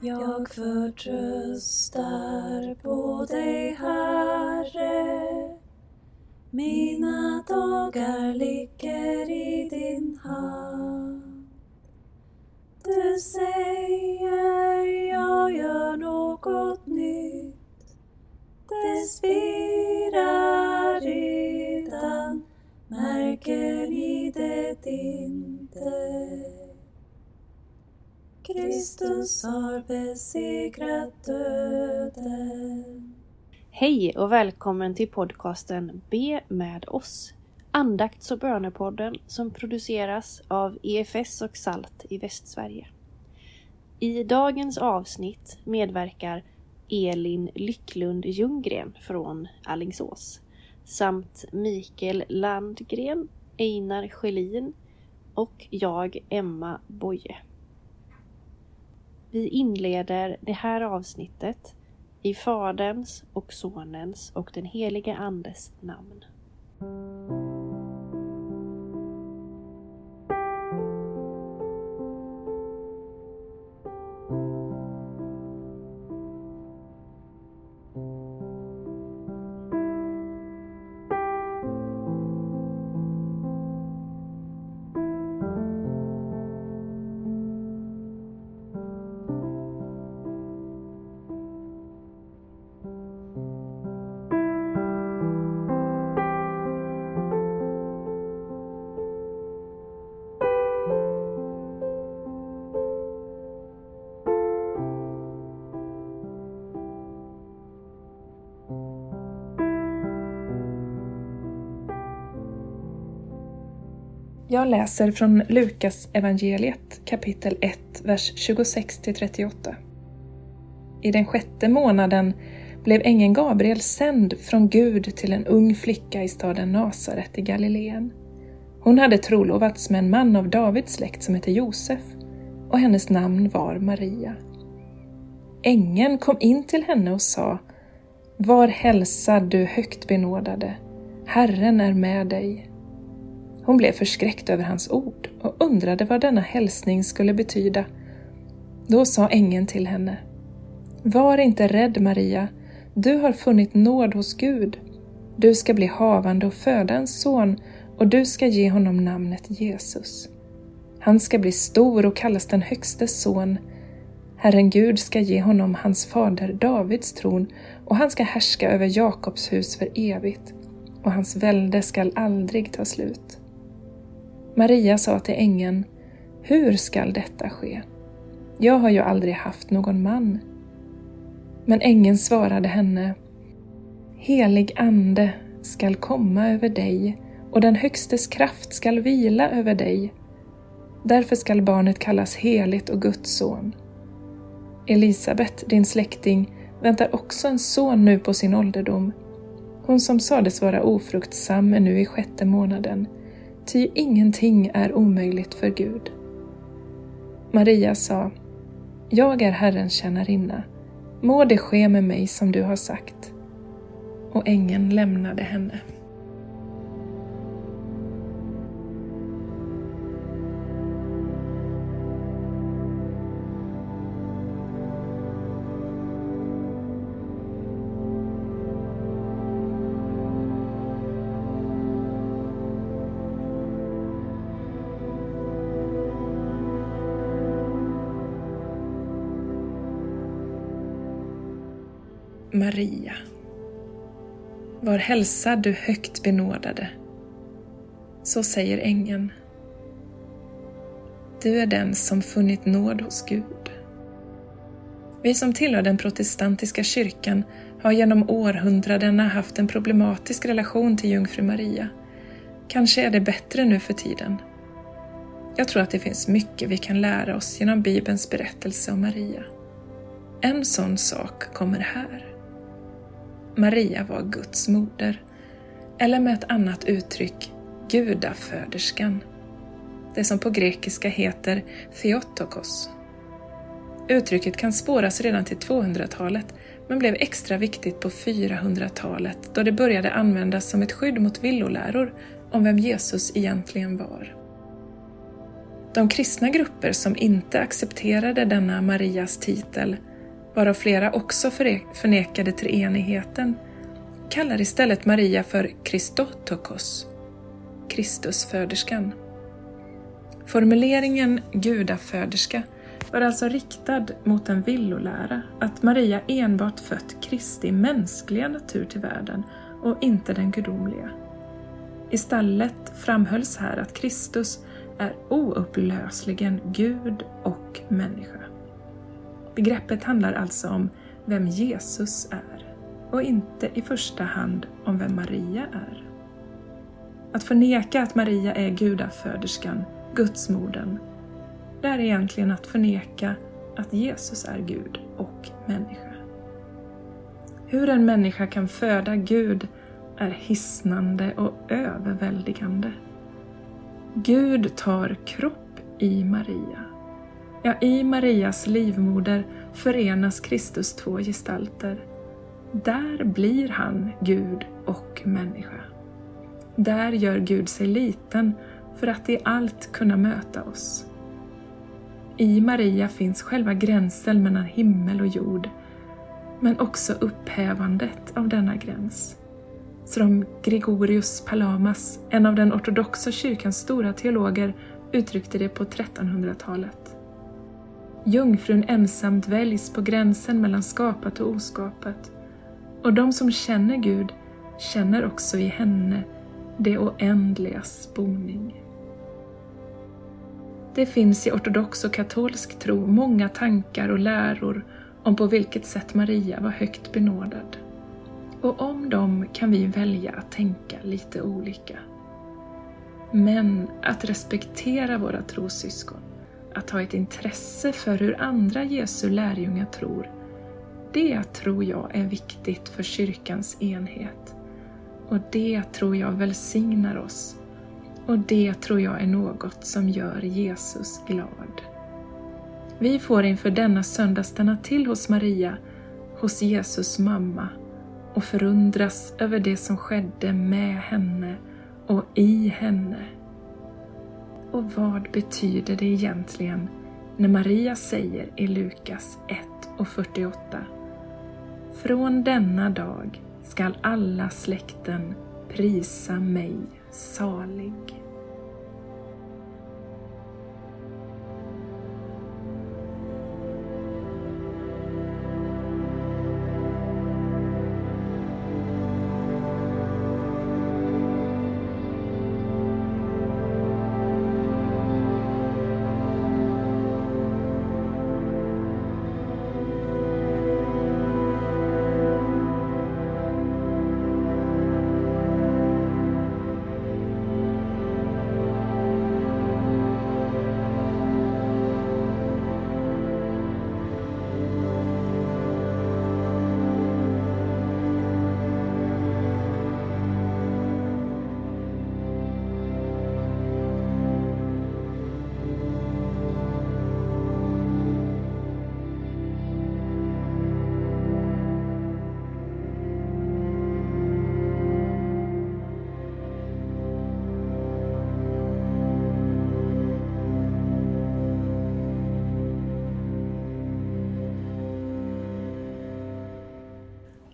Jag förtröstar på dig, Herre. Mina dagar ligger i din hand. Du säger Kristus har besegrat döden. Hej och välkommen till podcasten Be med oss. Andakts och bönepodden som produceras av EFS och SALT i Västsverige. I dagens avsnitt medverkar Elin Lycklund Ljunggren från Allingsås samt Mikael Landgren, Einar Schelin och jag, Emma Boye. Vi inleder det här avsnittet i Faderns och Sonens och den helige Andes namn. Jag läser från Lukas evangeliet kapitel 1, vers 26 38. I den sjätte månaden blev ängeln Gabriel sänd från Gud till en ung flicka i staden Nasaret i Galileen. Hon hade trolovats med en man av Davids släkt som hette Josef och hennes namn var Maria. Ängeln kom in till henne och sa Var hälsad du högt benådade, Herren är med dig. Hon blev förskräckt över hans ord och undrade vad denna hälsning skulle betyda. Då sa ängeln till henne Var inte rädd Maria, du har funnit nåd hos Gud. Du ska bli havande och föda en son och du ska ge honom namnet Jesus. Han ska bli stor och kallas den högstes son. Herren Gud ska ge honom hans fader Davids tron och han ska härska över Jakobs hus för evigt och hans välde skall aldrig ta slut. Maria sa till ängeln, Hur skall detta ske? Jag har ju aldrig haft någon man. Men ängeln svarade henne, Helig ande skall komma över dig och den Högstes kraft skall vila över dig. Därför skall barnet kallas heligt och Guds son. Elisabet, din släkting, väntar också en son nu på sin ålderdom. Hon som sades vara ofruktsam är nu i sjätte månaden ty ingenting är omöjligt för Gud. Maria sa, Jag är Herrens tjänarinna, må det ske med mig som du har sagt. Och ängeln lämnade henne. Maria. Var hälsad du högt benådade. Så säger ängeln. Du är den som funnit nåd hos Gud. Vi som tillhör den protestantiska kyrkan har genom århundradena haft en problematisk relation till jungfru Maria. Kanske är det bättre nu för tiden. Jag tror att det finns mycket vi kan lära oss genom Bibelns berättelse om Maria. En sån sak kommer här. Maria var Guds moder, eller med ett annat uttryck, gudaföderskan. Det som på grekiska heter Theotokos. Uttrycket kan spåras redan till 200-talet men blev extra viktigt på 400-talet då det började användas som ett skydd mot villoläror om vem Jesus egentligen var. De kristna grupper som inte accepterade denna Marias titel, varav flera också förnekade treenigheten, kallar istället Maria för Christotokos, Kristusföderskan. Formuleringen gudaföderska var alltså riktad mot en villolära att Maria enbart fött Kristi mänskliga natur till världen och inte den gudomliga. Istället framhölls här att Kristus är oupplösligen Gud och människa. Begreppet handlar alltså om vem Jesus är och inte i första hand om vem Maria är. Att förneka att Maria är gudaföderskan, gudsmodern, det är egentligen att förneka att Jesus är Gud och människa. Hur en människa kan föda Gud är hisnande och överväldigande. Gud tar kropp i Maria. Ja, i Marias livmoder förenas Kristus två gestalter. Där blir han Gud och människa. Där gör Gud sig liten för att i allt kunna möta oss. I Maria finns själva gränsen mellan himmel och jord, men också upphävandet av denna gräns. Som Gregorius Palamas, en av den ortodoxa kyrkans stora teologer, uttryckte det på 1300-talet. Jungfrun ensamt väljs på gränsen mellan skapat och oskapat och de som känner Gud känner också i henne det oändligas boning. Det finns i ortodox och katolsk tro många tankar och läror om på vilket sätt Maria var högt benådad. Och om dem kan vi välja att tänka lite olika. Men att respektera våra trossyskon, att ha ett intresse för hur andra Jesu lärjungar tror, det tror jag är viktigt för kyrkans enhet. Och det tror jag välsignar oss och det tror jag är något som gör Jesus glad. Vi får inför denna söndag stanna till hos Maria, hos Jesus mamma och förundras över det som skedde med henne och i henne. Och vad betyder det egentligen när Maria säger i Lukas 1 och 48 Från denna dag skall alla släkten prisa mig salig.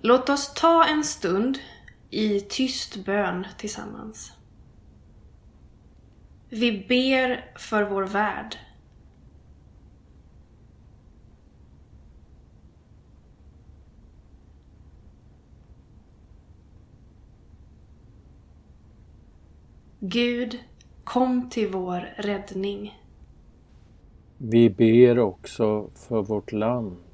Låt oss ta en stund i tyst bön tillsammans. Vi ber för vår värld. Gud, kom till vår räddning. Vi ber också för vårt land.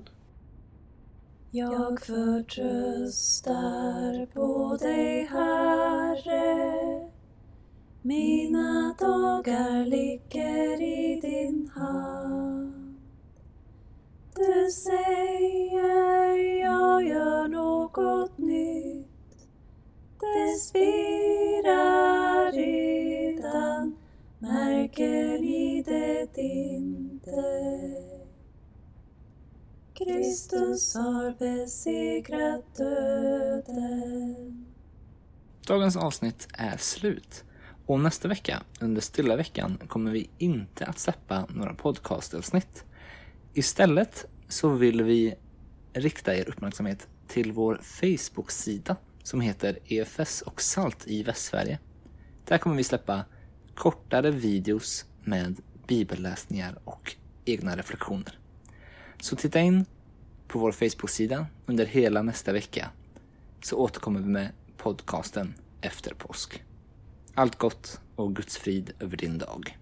Jag förtröstar på dig, Herre. Mina dagar ligger i din hand. Du säger jag gör något nytt. Det spirar redan, märker ni det inte? Kristus har besegrat döden. Dagens avsnitt är slut. Och nästa vecka, under stilla veckan, kommer vi inte att släppa några podcastavsnitt. Istället så vill vi rikta er uppmärksamhet till vår Facebook-sida som heter EFS och SALT i Västsverige. Där kommer vi släppa kortare videos med bibelläsningar och egna reflektioner. Så titta in på vår Facebook-sida under hela nästa vecka så återkommer vi med podcasten efter påsk. Allt gott och Guds frid över din dag.